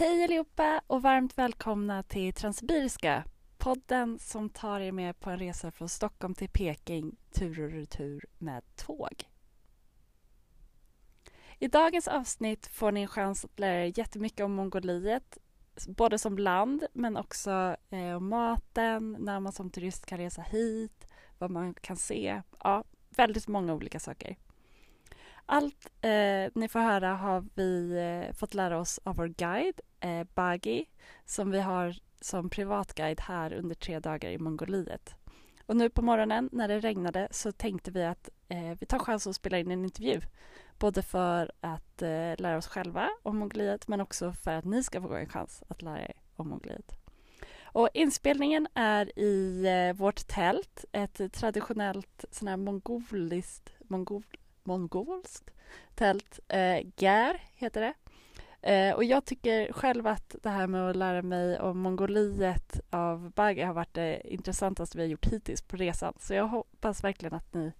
Hej allihopa och varmt välkomna till Transsibiriska, podden som tar er med på en resa från Stockholm till Peking tur och retur med tåg. I dagens avsnitt får ni en chans att lära er jättemycket om Mongoliet, både som land men också eh, om maten, när man som turist kan resa hit, vad man kan se. Ja, väldigt många olika saker. Allt eh, ni får höra har vi eh, fått lära oss av vår guide, eh, Bagi, som vi har som privatguide här under tre dagar i Mongoliet. Och nu på morgonen när det regnade så tänkte vi att eh, vi tar chansen att spela in en intervju. Både för att eh, lära oss själva om Mongoliet men också för att ni ska få en chans att lära er om Mongoliet. Och inspelningen är i eh, vårt tält, ett traditionellt sån här mongoliskt, mongol, mongolskt tält. Eh, Gär heter det. Eh, och jag tycker själv att det här med att lära mig om Mongoliet av Bagge har varit det intressantaste vi har gjort hittills på resan. Så jag hoppas verkligen att ni,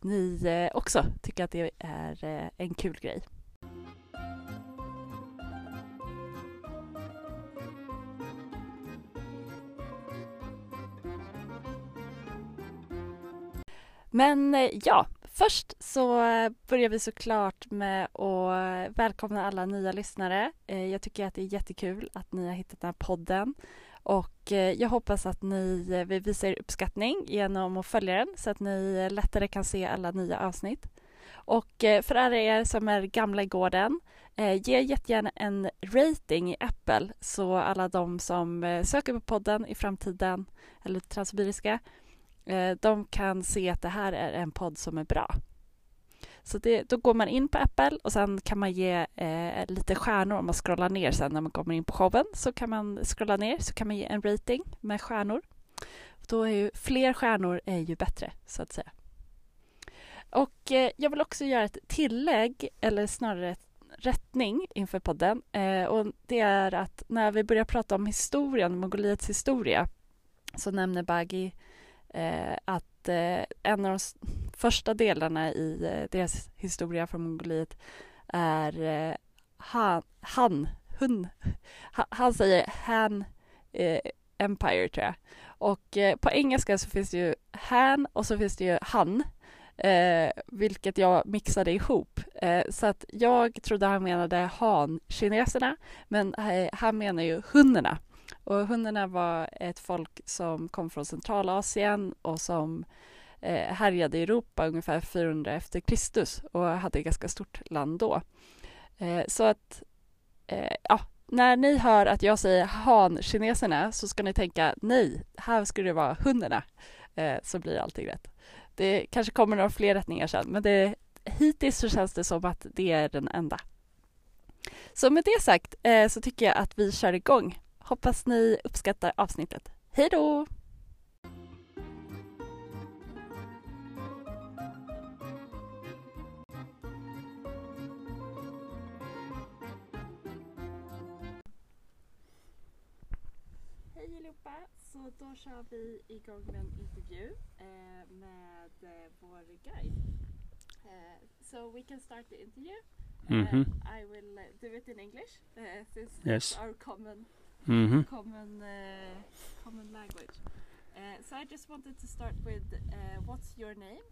ni eh, också tycker att det är eh, en kul grej. Men eh, ja, Först så börjar vi såklart med att välkomna alla nya lyssnare. Eh, jag tycker att det är jättekul att ni har hittat den här podden och eh, jag hoppas att ni eh, vill visa er uppskattning genom att följa den så att ni lättare kan se alla nya avsnitt. Och för alla er som är gamla i gården, ge jättegärna en rating i Apple så alla de som söker på podden i framtiden, eller Transsibiriska, Eh, de kan se att det här är en podd som är bra. Så det, då går man in på Apple och sen kan man ge eh, lite stjärnor om man scrollar ner sen när man kommer in på showen. Så kan man scrolla ner så kan man ge en rating med stjärnor. Då är ju fler stjärnor är ju bättre så att säga. Och eh, jag vill också göra ett tillägg eller snarare ett rättning inför podden. Eh, och det är att när vi börjar prata om historien, Mongoliets historia, så nämner Bagi eh, att eh, en av de första delarna i eh, deras historia från Mongoliet är eh, han, han, hun, ha, han säger Han eh, Empire tror jag. Och eh, på engelska så finns det ju Han och så finns det ju Han. Eh, vilket jag mixade ihop. Eh, så att jag trodde han menade han-kineserna, men eh, han menar ju hunnerna. Och hundarna var ett folk som kom från Centralasien och som eh, härjade i Europa ungefär 400 efter Kristus och hade ett ganska stort land då. Eh, så att, eh, ja, när ni hör att jag säger han-kineserna så ska ni tänka nej, här skulle det vara hundarna. Eh, så blir allting rätt. Det kanske kommer några fler rättningar sen, men det, hittills så känns det som att det är den enda. Så med det sagt eh, så tycker jag att vi kör igång Hoppas ni uppskattar avsnittet. Hej då! Hej allihopa! Så då kör vi igång med en intervju eh, med eh, vår guide. Uh, so we can start the interview. Mm -hmm. I will do it in English since yes. our common mm -hmm. common uh, common language. Uh, so I just wanted to start with uh, what's your name?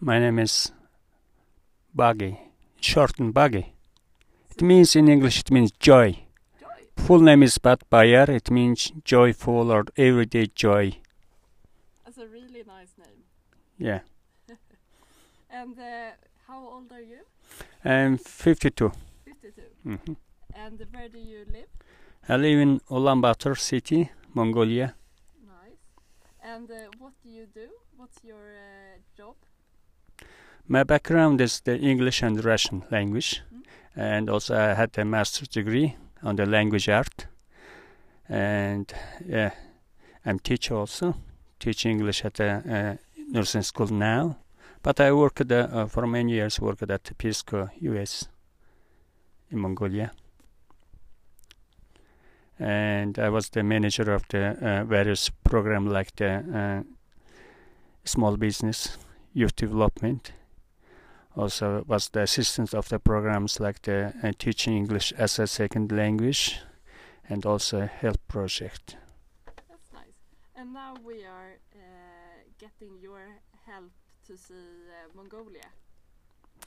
My name is Buggy, short and Buggy. It means in English it means joy. Joy. Full name is Batbayar. It means joyful or everyday joy. That's a really nice name. Yeah. and uh, how old are you? I'm 52. 52. Mm -hmm. And where do you live? I live in Ulaanbaatar city, Mongolia. Nice. And uh, what do you do? What's your uh, job? My background is the English and Russian language, Mm. and also I had a master's degree on the language art. And yeah, I'm teacher also, teach English at the uh, nursing school now. But I worked uh, for many years. Worked at Corps US in Mongolia. And I was the manager of the uh, various program like the uh, small business youth development. Also was the assistant of the programs like the uh, teaching English as a second language and also a health project. That's nice. And now we are uh, getting your help to see uh, Mongolia.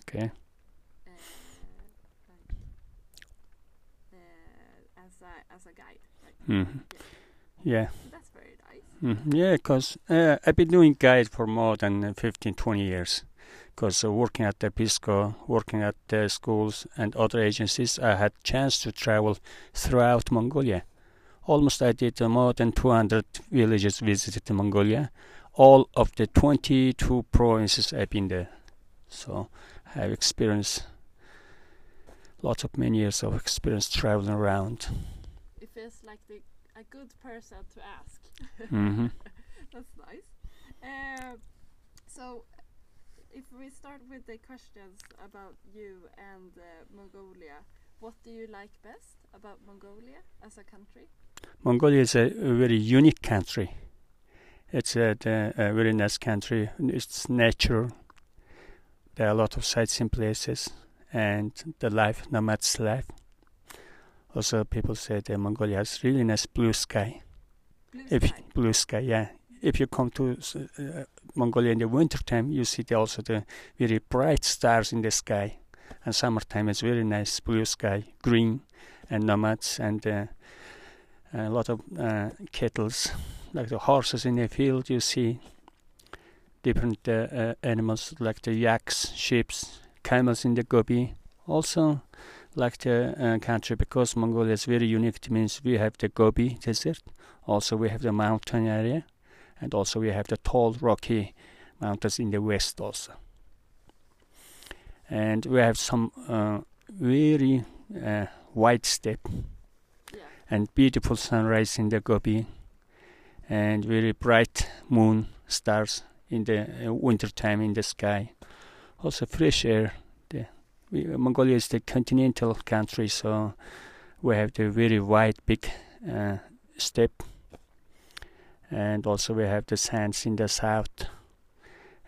Okay. Uh, like, uh, as a as a guide. Right? hmm Yeah. That's very nice. Mm, yeah, because uh, I've been doing guide for more than uh, 15, 20 years. Because uh, working at the Peace Corps, working at the schools and other agencies, I had chance to travel throughout Mongolia. Almost I did uh, more than 200 villages visited in Mongolia. All of the 22 provinces I've been there. So I have experienced lots of many years of experience traveling around. It feels like the, a good person to ask. hmm That's nice. Uh, so, if we start with the questions about you and uh, Mongolia, what do you like best about Mongolia as a country? Mongolia is a, a very unique country. It's a, a very nice country. It's nature. There are a lot of sightseeing places, and the life, nomad's life. Also, people say that Mongolia has really nice blue sky. Blue If sky. blue sky, yeah. If you come to uh, Mongolia in the winter time, you see the, also the very bright stars in the sky. And summertime is very nice blue sky, green, and nomads, and uh, a lot of uh, kettles, like the horses in the field. You see different uh, uh, animals like the yaks, sheep, camels in the Gobi. Also, like the uh, country because Mongolia is very unique. It means we have the Gobi Desert, also we have the mountain area, and also we have the tall rocky mountains in the west also. And we have some uh, very uh, white steppe Yeah. and beautiful sunrise in the Gobi, and very bright moon stars in the uh, winter time in the sky. Also fresh air. The, we, Mongolia is the continental country, so we have the very wide, big uh, steppe, and also we have the sands in the south.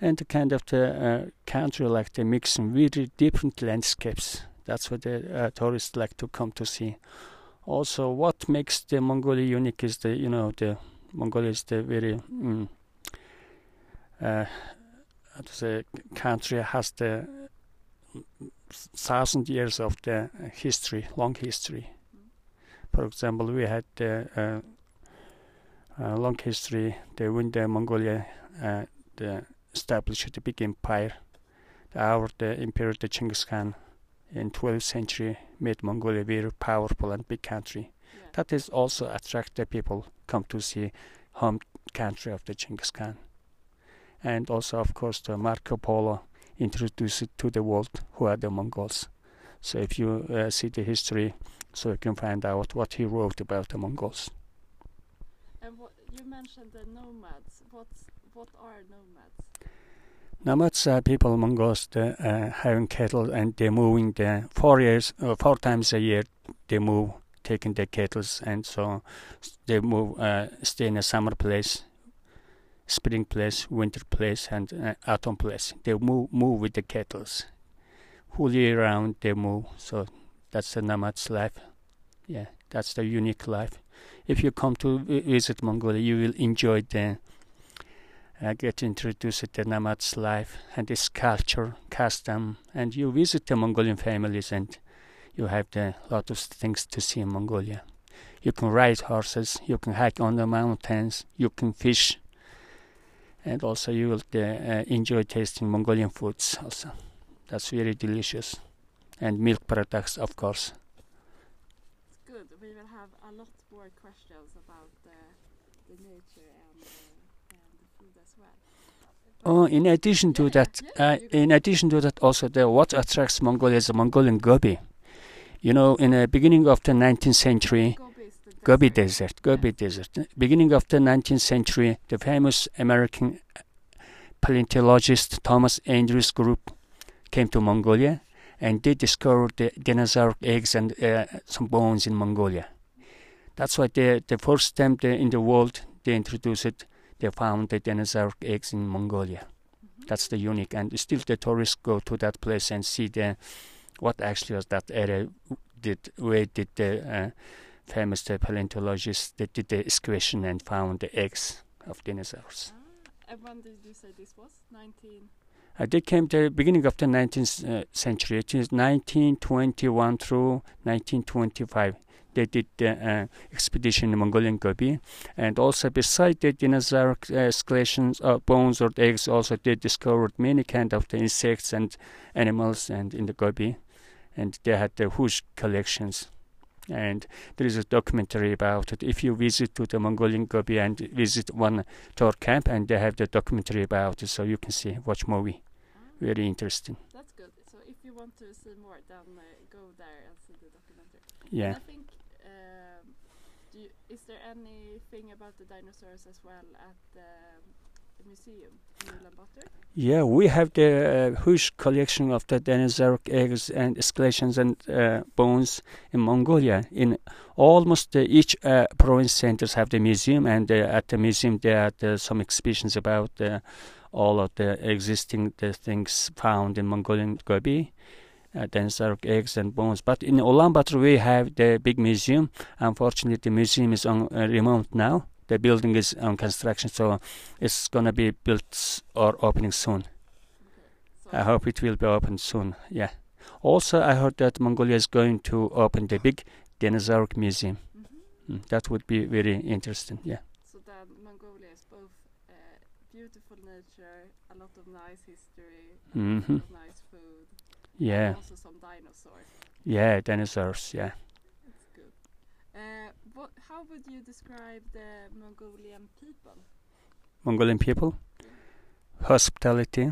And the kind of the uh, country like the mixing very different landscapes. That's what the uh, tourists like to come to see also what makes the Mongolia unique is the you know the Mongolia is the very mm, uh, to say country has the thousand years of the history, long history. For example, we had the uh, uh, long history. The when the Mongolia uh, the established the big empire, the, our the Emperor the Genghis Khan in 12th century made Mongolia very powerful and big country. Yeah. That is also attract the people come to see home country of the Genghis Khan. And also, of course, the Marco Polo introduced it to the world who are the Mongols. So if you uh, see the history, so you can find out what he wrote about the Mongols. And what you mentioned the nomads. What's what are nomads? Nomads are people Mongols the, uh, having cattle and they're moving the four years, uh, four times a year. They move, taking their kettles, and so they move, uh, stay in a summer place, spring place, winter place, and uh, autumn place. They move, move with the kettles, whole year round. They move. So that's the nomad's life. Yeah, that's the unique life. If you come to visit Mongolia, you will enjoy the uh, get introduced to the nomad's life and its culture, custom, and you visit the Mongolian families and you have the lot of things to see in Mongolia. You can ride horses, you can hike on the mountains, you can fish, and also you will uh, uh, enjoy tasting Mongolian foods. Also, that's very delicious, and milk products, of course. It's good. We will have a lot more questions about the, the nature and, uh, and the food as well. Oh, in addition to Yeah, that, yeah, uh, in addition to that, also the what attracts Mongolia is the Mongolian Gobi. You know, in the beginning of the 19th century, Gobi desert. Gobi Desert. Beginning of the 19th century, the famous American paleontologist Thomas Andrews Group came to Mongolia, and they discovered the dinosaur eggs and uh, some bones in Mongolia. That's why the the first time they, in the world they introduced it. They found the dinosaur eggs in Mongolia. That's the unique, and still the tourists go to that place and see the what actually was that area. Did where did the uh, famous the paleontologists that did the excavation and found the eggs of dinosaurs. Ah, and when did you say this was? 19. Uh, they came the beginning of the 19th uh, century. It is 1921 through 1925. They did the uh, expedition in Mongolian Gobi, and also beside the dinosaur skeletions, uh, bones or eggs, also they discovered many kind of the insects and animals, and in the Gobi, and they had the huge collections. And there is a documentary about it. If you visit to the Mongolian Gobi and visit one tour camp, and they have the documentary about it, so you can see watch movie. Ah, Very interesting. that's good. So if you want to see more, then uh, go there and see the documentary. Yeah. And I think, um, do you, is there anything about the dinosaurs as well at the, the museum in Ulaanbaatar? Yeah, we have the uh, huge collection of the dinosaur eggs and skeletons and uh, bones in Mongolia. In almost uh, each uh, province centers have the museum, and uh, at the museum there are uh, some exhibitions about all of the existing the things found in Mongolian Gobi. Uh, eggs and bones, but in Ulaanbaatar we have the big museum. Unfortunately, the museum is on uh, remote now. The building is on construction, so it's gonna be built or opening soon. So I hope it will be open soon. Yeah. Also, I heard that Mongolia is going to open the big dinosaur museum. Mhm. Mm, that would be very interesting. Yeah. So then Mongolia is both uh, beautiful nature, a lot of nice history, a Mhm. lot of nice food, Yeah. and also some dinosaurs. Yeah. Dinosaurs. Yeah. That's good. Uh, what? How would you describe the Mongolian people? Mongolian people, hospitality,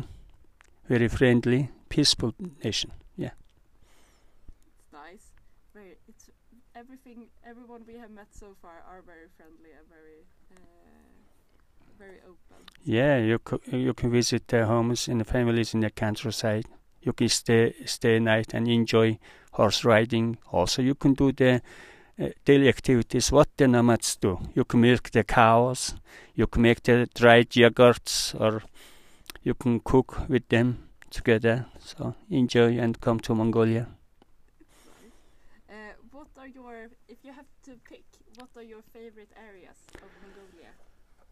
very friendly, peaceful nation. Yeah. It's nice. Very. It's everything. Everyone we have met so far are very friendly and very, uh, very open. Yeah. You you can visit their homes and the families in the countryside. You can stay stay night and enjoy horse riding. Also, you can do the daily activities what the nomads do. You can milk the cows. You can make the dried yogurts, or you can cook with them together. So enjoy and come to Mongolia. Uh, what are your? If you have to pick, what are your favorite areas of Mongolia?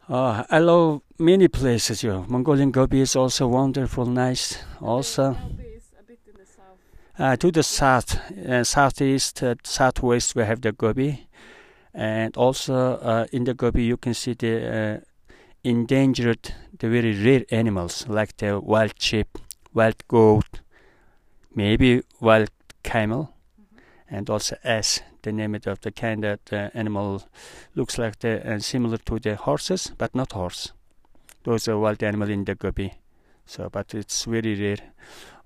Oh, I love many places. You Mongolian Gobi is also wonderful, nice. Also. Gobi is a bit in the south. Uh, to the south, uh, southeast, uh, southwest, we have the Gobi, and also uh, in the Gobi you can see the uh, endangered, the very rare animals like the wild sheep, wild goat, maybe wild camel, Mhm. and also ass. The name of the kind that the animal looks like the uh, similar to the horses, but not horse. Those are wild animal in the Gobi, so but it's very rare.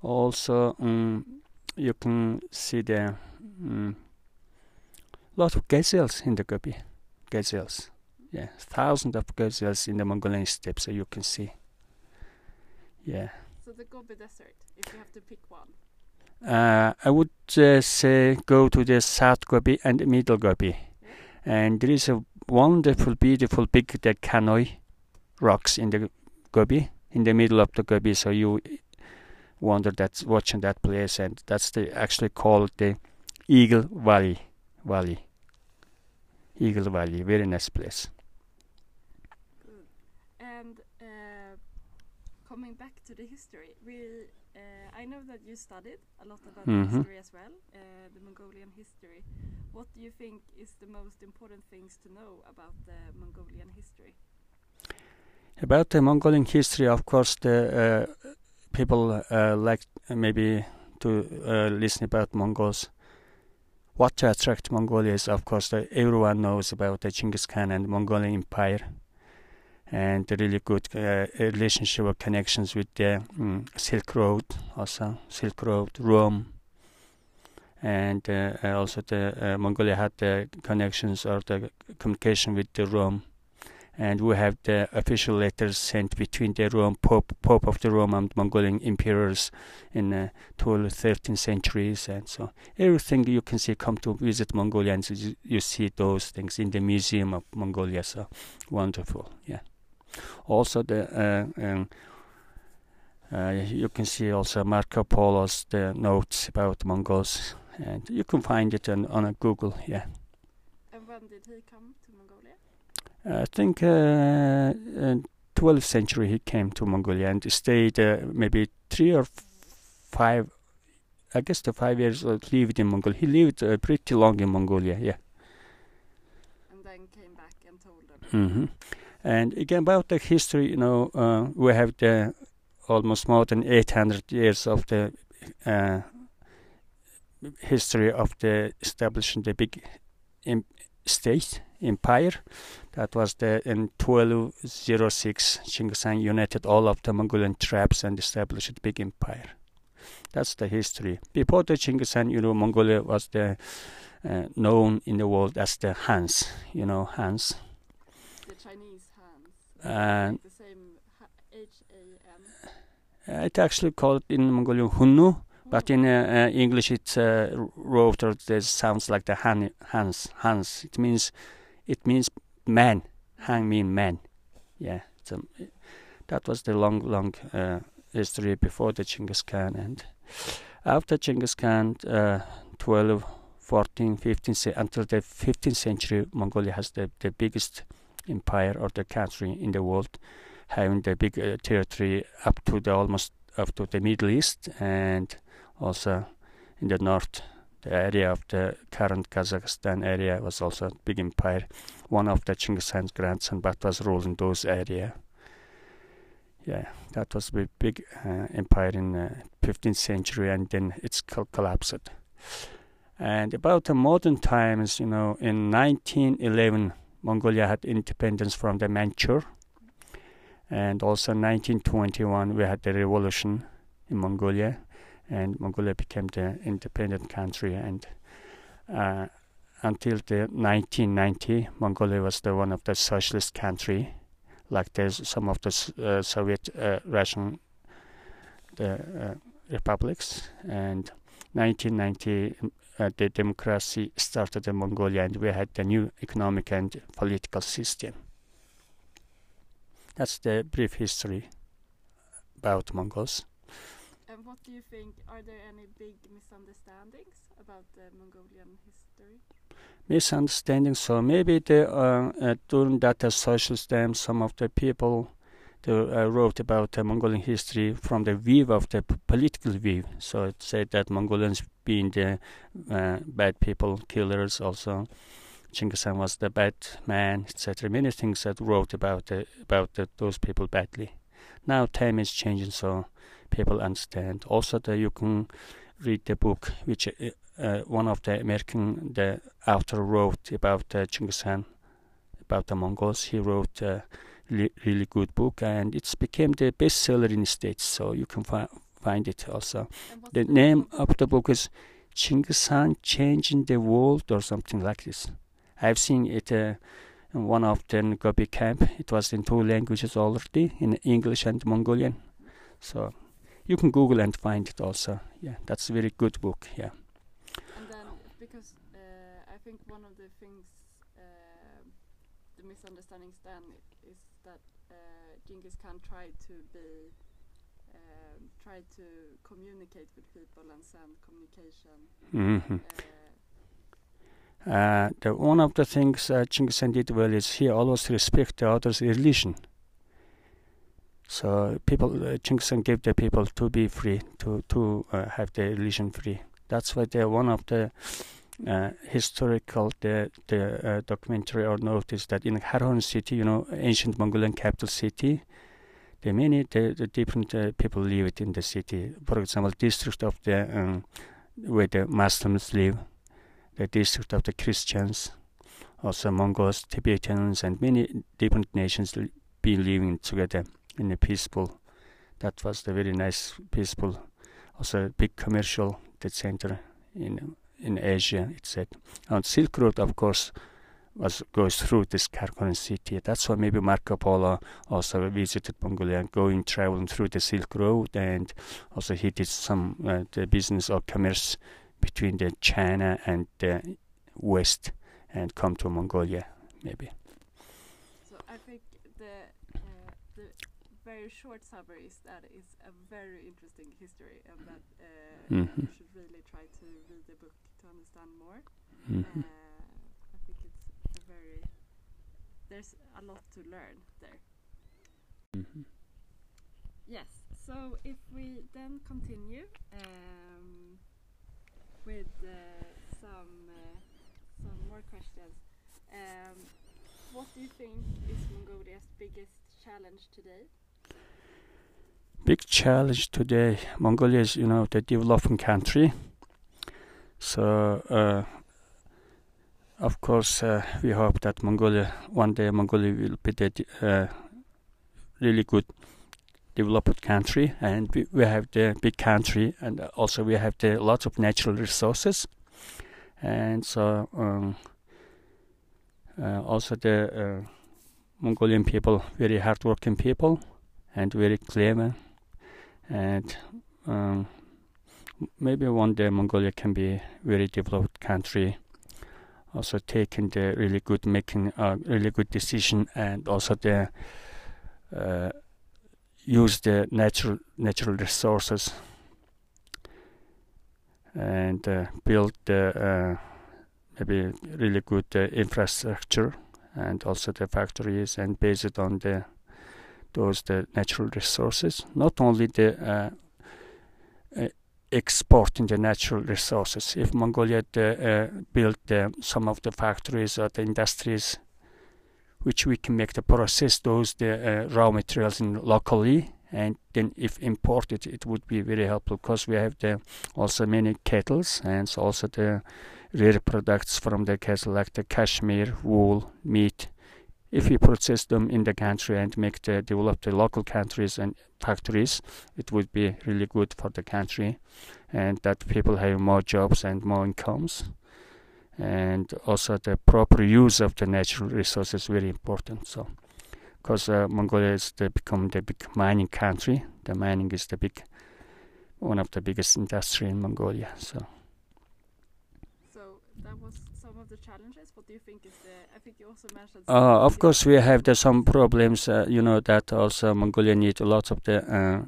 Also. Um, you can see the mm, lot of gazelles in the Gobi. Gazelles, yeah, thousands of gazelles in the Mongolian steppe, so you can see. Yeah, So the Gobi Desert, if you have to pick one. uh, I would uh, say go to the South Gobi and the Middle Gobi, and there is a wonderful, beautiful big the Kanoi rocks in the Gobi, in the middle of the Gobi. So you wonder that watching that place, and that's the actually called the Eagle Valley. Valley. Eagle Valley, very nice place. And uh, coming back to the history, we uh, I know that you studied a lot about Mhm. history as well, uh, the Mongolian history. What do you think is the most important things to know about the Mongolian history? About the Mongolian history, of course, the uh, people uh, like maybe to uh, listen about Mongols. What to attract Mongolia is, of course, that everyone knows about the Genghis Khan and Mongolian Empire, and really good uh, relationship or connections with the mm, Silk Road, also Silk Road, Rome, and uh, uh, also the uh, Mongolia had the connections or the communication with the Rome and we have the official letters sent between the Rome Pope, Pope of the Rome and Mongolian emperors in the 12th, 13th centuries, and so everything you can see. Come to visit Mongolia, and you, see those things in the Museum of Mongolia. So wonderful, yeah. Also, the uh, um, uh, you can see also Marco Polo's the notes about Mongols, and you can find it on on a Google. Yeah. And when did he come to Mongolia? I think uh, in 12th century he came to Mongolia and stayed uh, maybe three or five, I guess the five years uh, lived in Mongolia. He lived uh, pretty long in Mongolia, yeah. And then came back and told them. hmm And again about the history, you know, uh, we have the almost more than 800 years of the uh, history of the establishing the big state empire. That was the in 1206 Genghis Khan united all of the Mongolian tribes and established a big empire. That's the history. Before the Genghis Khan, you know, Mongolia was the uh, known in the world as the Hans. You know, Hans. The Chinese hands. And like the same H A N. Uh, it actually called in Mongolian Hunnu, but in uh, uh, English it uh, wrote or it sounds like the han, Hans. Hans. It means it means man. Han mean man. Yeah. So, that was the long, long uh, history before the Genghis Khan and after Genghis Khan, uh, 12, 14, 15, until the 15th century, Mongolia has the, the biggest empire or the country in the world having the big uh, territory up to the almost up to the Middle East and also in the north. The area of the current Kazakhstan area was also a big empire. One of the Genghis Khan's grandson, but was ruling those area. Yeah, that was a big uh, empire in uh, 15th century, and then it's col- collapsed. And about the modern times, you know, in 1911, Mongolia had independence from the Manchur and also 1921 we had the revolution in Mongolia and Mongolia became the independent country. And uh, until the 1990 Mongolia was the one of the socialist country like there's some of the uh, Soviet uh, Russian the uh, republics. And 1990 uh, the democracy started in Mongolia and we had the new economic and political system. That's the brief history about Mongols. And what do you think? Are there any big misunderstandings about the Mongolian history? Misunderstanding. So maybe the, uh, uh, during that uh, socialist time, some of the people they, uh, wrote about the Mongolian history from the view of the political view. So it said that Mongolians being the uh, bad people, killers, also Genghis Khan was the bad man, etc. Many things that wrote about about those people badly. Now time is changing, so people understand. Also, the, you can read the book which uh, uh, one of the American the author wrote about uh, Genghis Khan, about the Mongols. He wrote a really good book, and it's became the bestseller in the states. So you can fi- find it also. What's The name of the book is Genghis Khan Changing the World or something like this. I've seen it uh, in one of the Gobi camp. It was in two languages already, in English and Mongolian. So you can Google and find it also. Yeah, that's a very good book. Yeah. And then, because uh, I think one of the things, uh, the misunderstandings then is that uh, Genghis Khan tried to be, um, tried to communicate with people and send communication. hmm Uh, Uh, the one of the things uh, Genghis Khan did well is he always respect the other's religion. So people, uh, Khan gave the people to be free, to to uh, have their religion free. That's why they're one of the uh, historical the the uh, documentary or notice that in Harhon city, you know, ancient Mongolian capital city, the many the, the different uh, people live in the city. For example, district of the um, where the Muslims live the district of the Christians, also Mongols, Tibetans, and many different nations be living together in a peaceful. That was the very nice, peaceful, also big commercial the center in in Asia. It said, and Silk Road, of course, was goes through this Karakorum city. That's why maybe Marco Polo also visited Mongolia, going traveling through the Silk Road, and also he did some uh, the business or commerce between the China and the West and come to Mongolia, maybe. So I think the uh, the very short summary is that it's a very interesting history, and that uh, Mhm. you should really try to read the book to understand more. Mhm. Uh, I think it's very there's a lot to learn there. Mhm. Yes. So if we then continue um, with uh, some uh, some more questions, um, what do you think is Mongolia's biggest challenge today? Big challenge today. Mongolia is, you know, the developing country. So, uh, of course, uh, we hope that Mongolia one day Mongolia will be the uh, really good developed country, and we, we have the big country, and also we have the lots of natural resources, and so um, uh, also the uh, Mongolian people very hardworking people and very clever, and um, maybe one day Mongolia can be a very developed country. Also taking the really good making a really good decision and also the uh, use the natural natural resources and uh, build the uh, maybe really good uh, infrastructure and also the factories and base it on the those the natural resources not only the uh, uh, exporting the natural resources. If mongolia uh, built some of the factories or the industries which we can make the process those the uh, raw materials in locally and then if imported it would be very helpful because we have the also many kettles and also the rare products from the cattle like the cashmere wool meat if we process them in the country and make the develop the local countries and factories it would be really good for the country and that people have more jobs and more incomes and also the proper use of the natural resources is very important. So, because uh, Mongolia is the, become the big mining country, the mining is the big one of the biggest industry in Mongolia. So. So that was of the challenges. What do you think is the? I think you also mentioned. Uh, of course, we have the, some problems. Uh, you know that also Mongolia need a lots of the. Uh,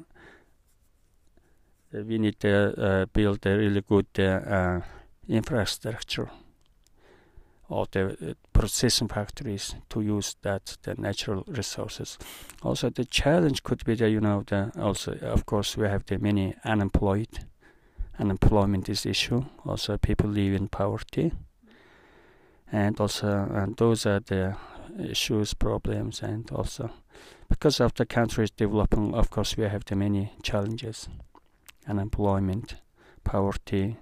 we need to uh, build a really good uh, infrastructure or the uh, processing factories to use that the natural resources. Also, the challenge could be that you know the also of course we have the many unemployed. Unemployment is issue. Also, people live in poverty, and also and those are the issues, problems, and also because of the countries developing, of course, we have the many challenges: unemployment, poverty,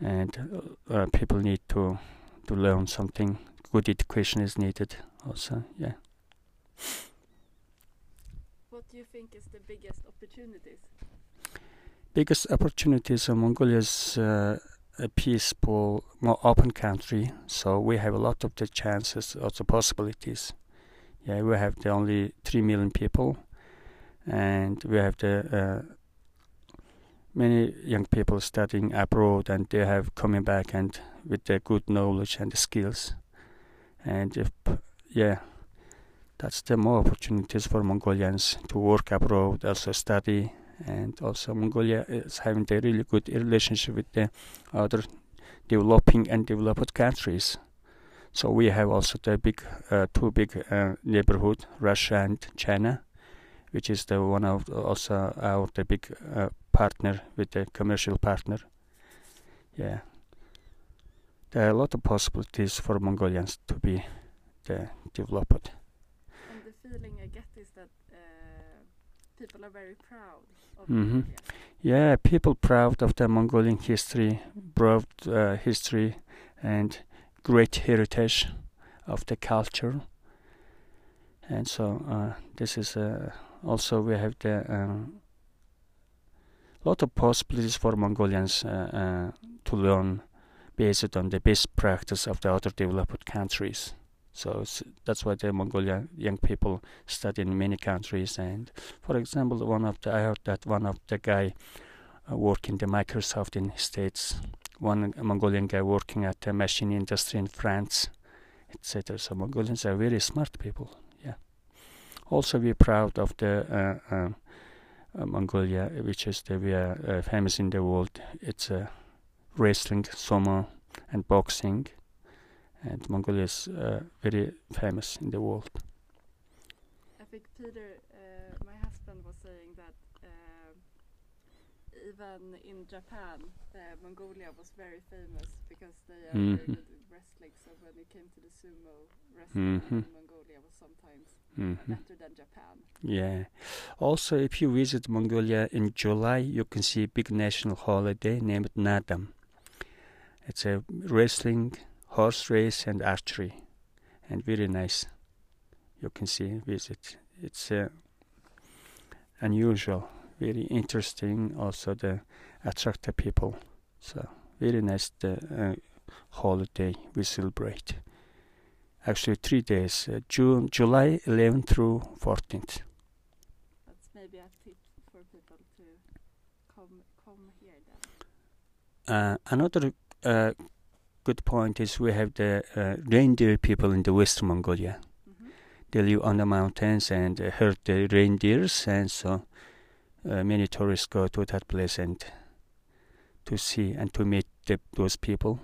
and uh, people need to to learn something. Good education is needed also, yeah. What do you think is the biggest opportunities? Biggest opportunities in Mongolia is uh, a peaceful, more open country. So we have a lot of the chances, also possibilities. Yeah, we have the only three million people, and we have the uh, many young people studying abroad, and they have coming back and with the good knowledge and the skills. And if, yeah, that's the more opportunities for Mongolians to work abroad, also study, and also Mongolia is having a really good relationship with the other developing and developed countries. So we have also the big, uh, two big uh, neighborhood, Russia and China, which is the one of also our the big uh, partner with the commercial partner. Yeah there are a lot of possibilities for Mongolians to be the developed. And the feeling I get is that uh, people are very proud of mm -hmm. Yeah, people proud of the Mongolian history, broad uh, history, and great heritage of the culture. And so uh, this is uh, also we have the um, lot of possibilities for Mongolians uh, uh, to learn based on the best practice of the other developed countries. So that's why the Mongolian young people study in many countries. And for example, one of the I heard that one of the guy uh, working the Microsoft in States, one Mongolian guy working at the machine industry in France, etc. So Mongolians are very smart people. Yeah. Also, we're proud of the uh, uh, uh Mongolia, which is the we are uh, famous in the world. It's wrestling, sumo, and boxing. And Mongolia is uh, very famous in the world. I think Peter, uh, my husband, was saying that uh, even in Japan, uh, Mongolia was very famous because they are very good wrestling. So when it came to the sumo wrestling, Mhm. Mongolia was sometimes Mhm. better than Japan. Yeah. Also, if you visit Mongolia in July, you can see a big national holiday named Naadam. It's a wrestling, horse race, and archery, and very nice. You can see visit. It's uh, unusual, very interesting. Also, the attract the people. So very nice the uh, holiday we celebrate. Actually, three days: uh, June, July 11th through 14th. That's maybe a tip for people to come come here then. Uh, another uh, good point is we have the uh, reindeer people in the Western Mongolia. Mhm. They live on the mountains and uh, herd the reindeers, and so uh, many tourists go to that place and to see and to meet the, those people,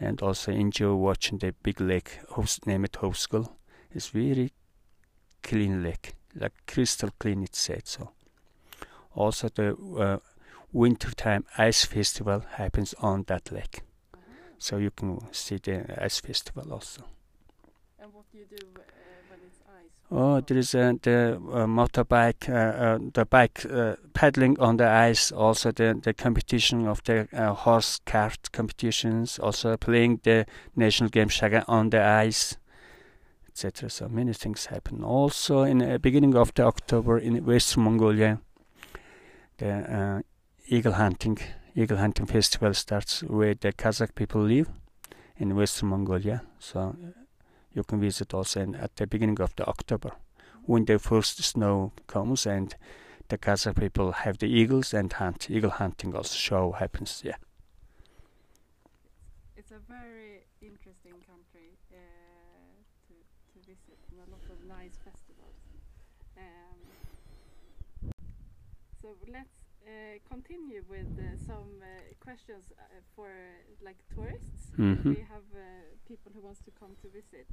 and also enjoy watching the big lake, Hos- named Khövsgöl. It's very clean lake, like crystal clean. It said so. Also, the uh, wintertime ice festival happens on that lake. So you can see the ice festival also. And what do you do uh, when it's ice? Oh, there is uh, the uh, motorbike, uh, uh, the bike uh, paddling on the ice. Also, the the competition of the horse cart competitions. Also, playing the national game Shaga on the ice, etc. So many things happen. Also, in the beginning of the October in Western Mongolia, the eagle hunting eagle hunting festival starts where the Kazakh people live in Western Mongolia. So you can visit also in, at the beginning of the October when the first snow comes and the Kazakh people have the eagles and hunt. Eagle hunting also show happens. Yeah. It's a very interesting country uh, to to visit, and a lot of nice festivals. Um, so let's uh, continue with uh, some uh, questions uh, for like tourists. Mhm. We have uh, people who wants to come to visit.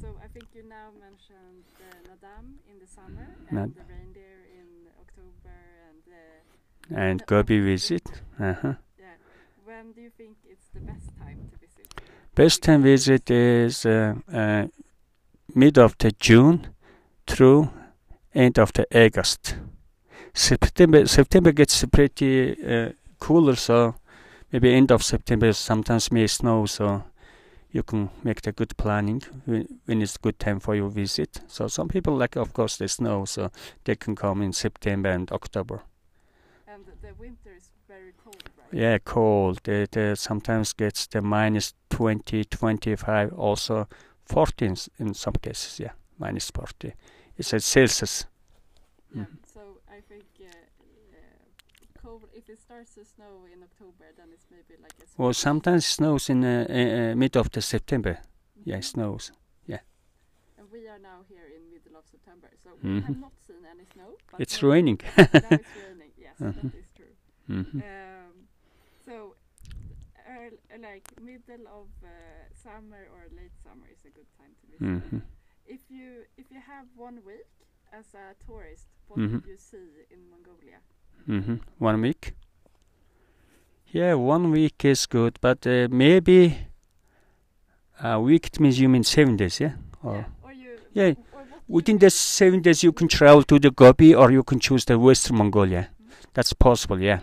So I think you now mentioned uh, Naadam in the summer and Nad- the reindeer in October and uh, And Uh, Gobi visit. Uh-huh. yeah. When do you think it's the best time to visit? Best time visit is uh, uh, mid of the June through end of the August. September September gets pretty uh, cooler, so maybe end of September sometimes may snow, so you can make the good planning when, it's good time for your visit. So some people like, of course, the snow, so they can come in September and October. And the winter is very cold, right? Yeah, cold. It uh, sometimes gets the minus 20, 25, also 14 in some cases. Yeah, minus 40. It's at Celsius. Yeah. Mhm. So I think uh, uh, cold. If it starts to snow in October, then it's maybe like a. Well, sometimes it snows in uh, uh, uh, mid of the September. Yeah, Mhm. it snows. Yeah. And we are now here in middle of September, so we have Mhm. not seen any snow. But It's maybe- raining. now it's raining. Yes, Mhm. that is true. Mhm. Um, so, earl like middle of uh, summer or late summer is a good time to visit. Mhm. If you if you have one week as a tourist, what Mhm. would you see in Mongolia? Mhm. One week. Yeah, one week is good, but uh, maybe a week it means you mean seven days, yeah? Or yeah, or you. yeah, or what do you Within the seven days, you can travel to the Gobi or you can choose the Western Mongolia. That's possible, yeah.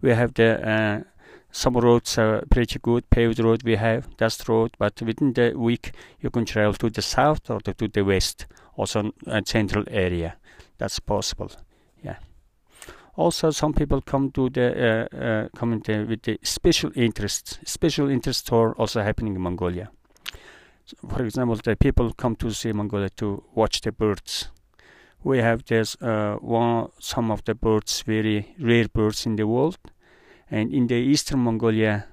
We have the uh, some roads are pretty good, paved road we have, that's road, but within the week you can travel to the south or to, to the west, also a central area. That's possible, yeah. Also, some people come to the uh, uh, come with the special interests. Special interest tour also happening in Mongolia. So, for example, the people come to see Mongolia to watch the birds. We have this uh, one some of the birds, very rare birds in the world, and in the eastern Mongolia,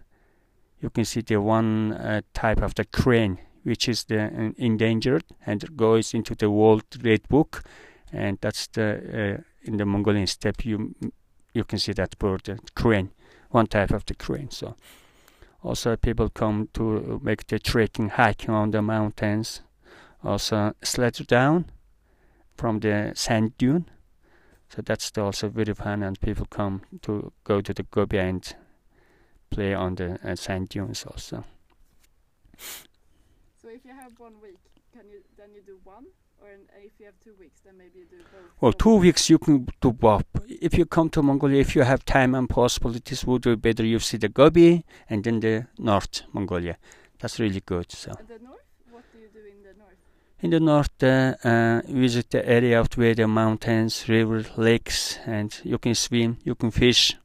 you can see the one uh, type of the crane, which is the uh, endangered and goes into the World Red Book, and that's the uh, in the Mongolian steppe you you can see that bird, the crane, one type of the crane. So Also, people come to make the trekking, hiking on the mountains. Also, sled down from the sand dune. So that's also very fun, and people come to go to the Gobi and play on the uh, sand dunes also. If you have one week, can you then you do one, or in, if you have two weeks, then maybe you do both. Well, two weeks you can do both. If you come to Mongolia, if you have time and possibilities, would be better you see the Gobi and then the North Mongolia. That's really good. So And the north, what do you do in the north? in the north, uh, uh, visit the area of where the mountains, rivers, lakes, and you can swim, you can fish.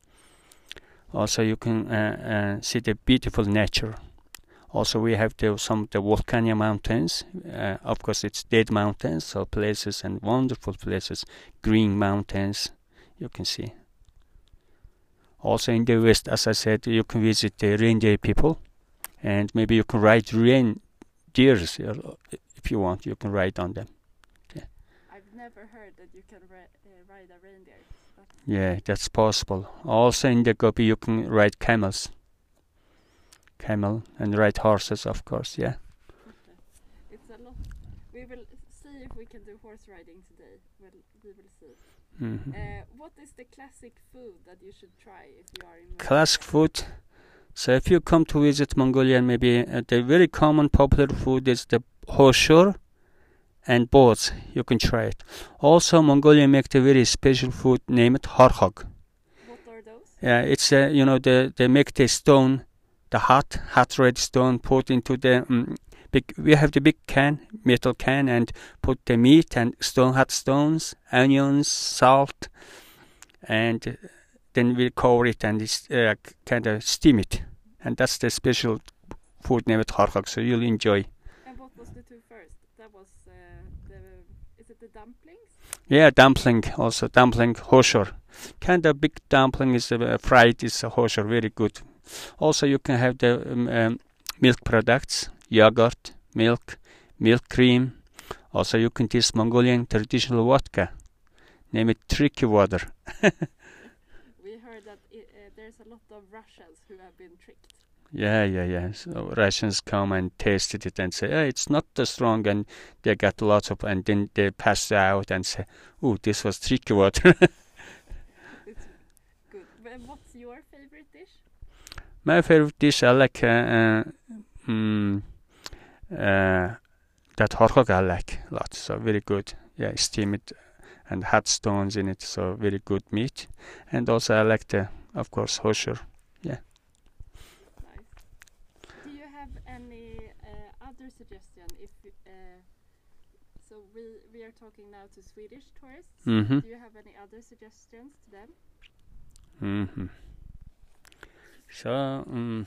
Also, you can uh, uh, see the beautiful nature. Also, we have the, some of the volcanic mountains. Uh, of course, it's dead mountains, so places and wonderful places, green mountains. You can see. Also, in the west, as I said, you can visit the reindeer people, and maybe you can ride reindeers uh, if you want. You can ride on them. I've never heard that you can ri- uh, ride a reindeer. Yeah, that's possible. Also, in the Gobi, you can ride camels. Camel and ride horses, of course. Yeah. it's a lot. We will see if we can do horse riding today. We'll, we will see. hmm Uh, what is the classic food that you should try if you are in Mongolia? Classic food. So if you come to visit Mongolia, maybe uh, the very common popular food is the hoshur and boats. You can try it. Also, Mongolia make the very special food named harhog. What are those? Yeah, it's uh, you know the they make the stone, the hot hot red stone, put into the um, big. We have the big can, metal can, and put the meat and stone hot stones, onions, salt, and then we cover it and uh, kind of steam it, and that's the special food named harhog. So you'll enjoy. And what was the two first? That was uh, the. Is it the dumplings? Yeah, dumpling also dumpling hoshur. Kind of big dumpling is uh, fried is a hoshur, very good. Also, you can have the um, um, milk products, yogurt, milk, milk cream. Also, you can taste Mongolian traditional vodka. Name it tricky water. We heard that i uh, there's a lot of Russians who have been tricked. Yeah, yeah, yeah. So Russians come and tasted it and say, "Yeah, it's not that strong," and they got lots of, and then they pass out and say, "Oh, this was tricky water." It's good. And what's your favorite dish? My favorite dish, I like uh, mm, that horhog. I like a lot. So very good. Yeah, steam it and hot stones in it. So very good meat. And also I like the, of course, hoshur. Nice. Do you have any uh, other suggestion? If uh, so, we we are talking now to Swedish tourists. Mm-hmm. Do you have any other suggestions to them? Mm-hmm. So, um,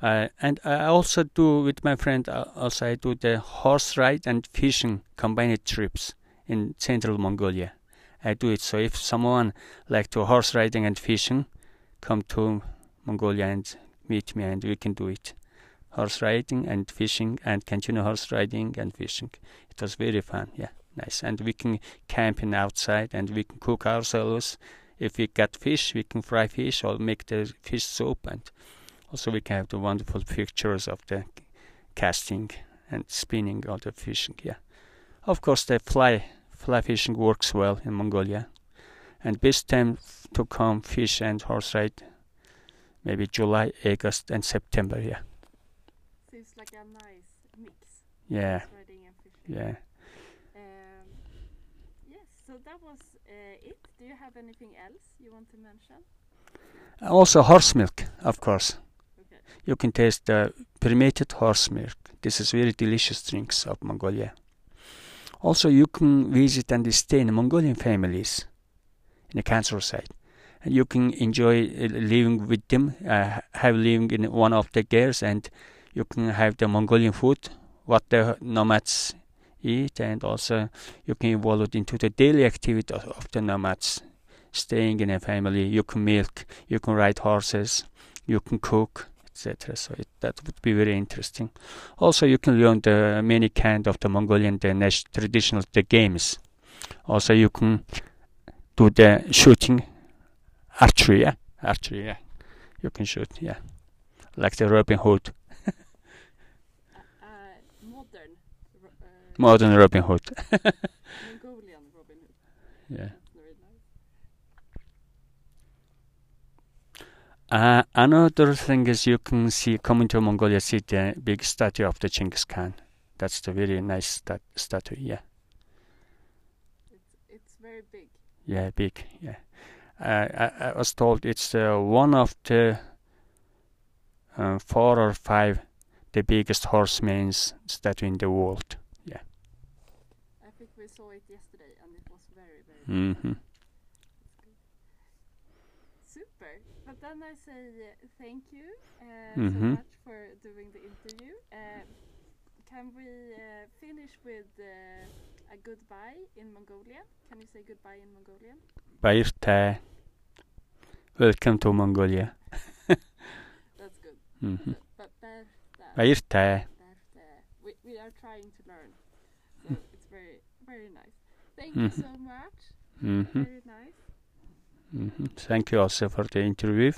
I and I also do with my friend. Uh, also, I do the horse ride and fishing combined trips in central Mongolia. I do it. So, if someone like to horse riding and fishing, come to Mongolia and meet me, and we can do it. Horse riding and fishing, and continue horse riding and fishing. It was very fun. Yeah, nice. And we can camping outside, and we can cook ourselves if we get fish, we can fry fish or make the fish soup, and also we can have the wonderful pictures of the casting and spinning of the fishing. Yeah, of course the fly fly fishing works well in Mongolia, and best time to come fish and horse ride maybe July, August, and September. Yeah, Seems like a nice mix. yeah, horse Riding and fishing. yeah. Um, yes. So that was it. Do you have anything else you want to mention? Also horse milk, of course. Okay. You can taste the fermented horse milk. This is very delicious drinks of Mongolia. Also, you can visit and stay in Mongolian families in the countryside. And you can enjoy uh, living with them, uh, have living in one of the gers, and you can have the Mongolian food, what the nomads eat, and also you can involve into the daily activity of, the nomads. Staying in a family, you can milk, you can ride horses, you can cook, etc. So it, that would be very interesting. Also, you can learn the many kind of the Mongolian the traditional the games. Also, you can do the shooting, archery, yeah, archery, yeah. You can shoot, yeah. like the Robin Hood, Uh, uh, modern, ro- uh, modern Robin Hood. Mongolian Robin Hood. Yeah. That's very nice. Uh, another thing is you can see coming to Mongolia, see the big statue of the Genghis Khan. That's the very nice stat- statue. Yeah, It's it's very big. yeah, big. Yeah, uh, I, I was told it's uh, one of the uh, four or five the biggest horseman's statue in the world. We saw it yesterday, and it was very very hmm super. But then I say uh, thank you uh, Mhm. so much for doing the interview. Uh, can we uh, finish with uh, a goodbye in Mongolian? Can you say goodbye in Mongolian? Bairte. Welcome to Mongolia. That's good. hmm But berta. We we are trying to learn, very nice. Thank you Mhm. so much. hmm Very nice. hmm Thank you also for the interview.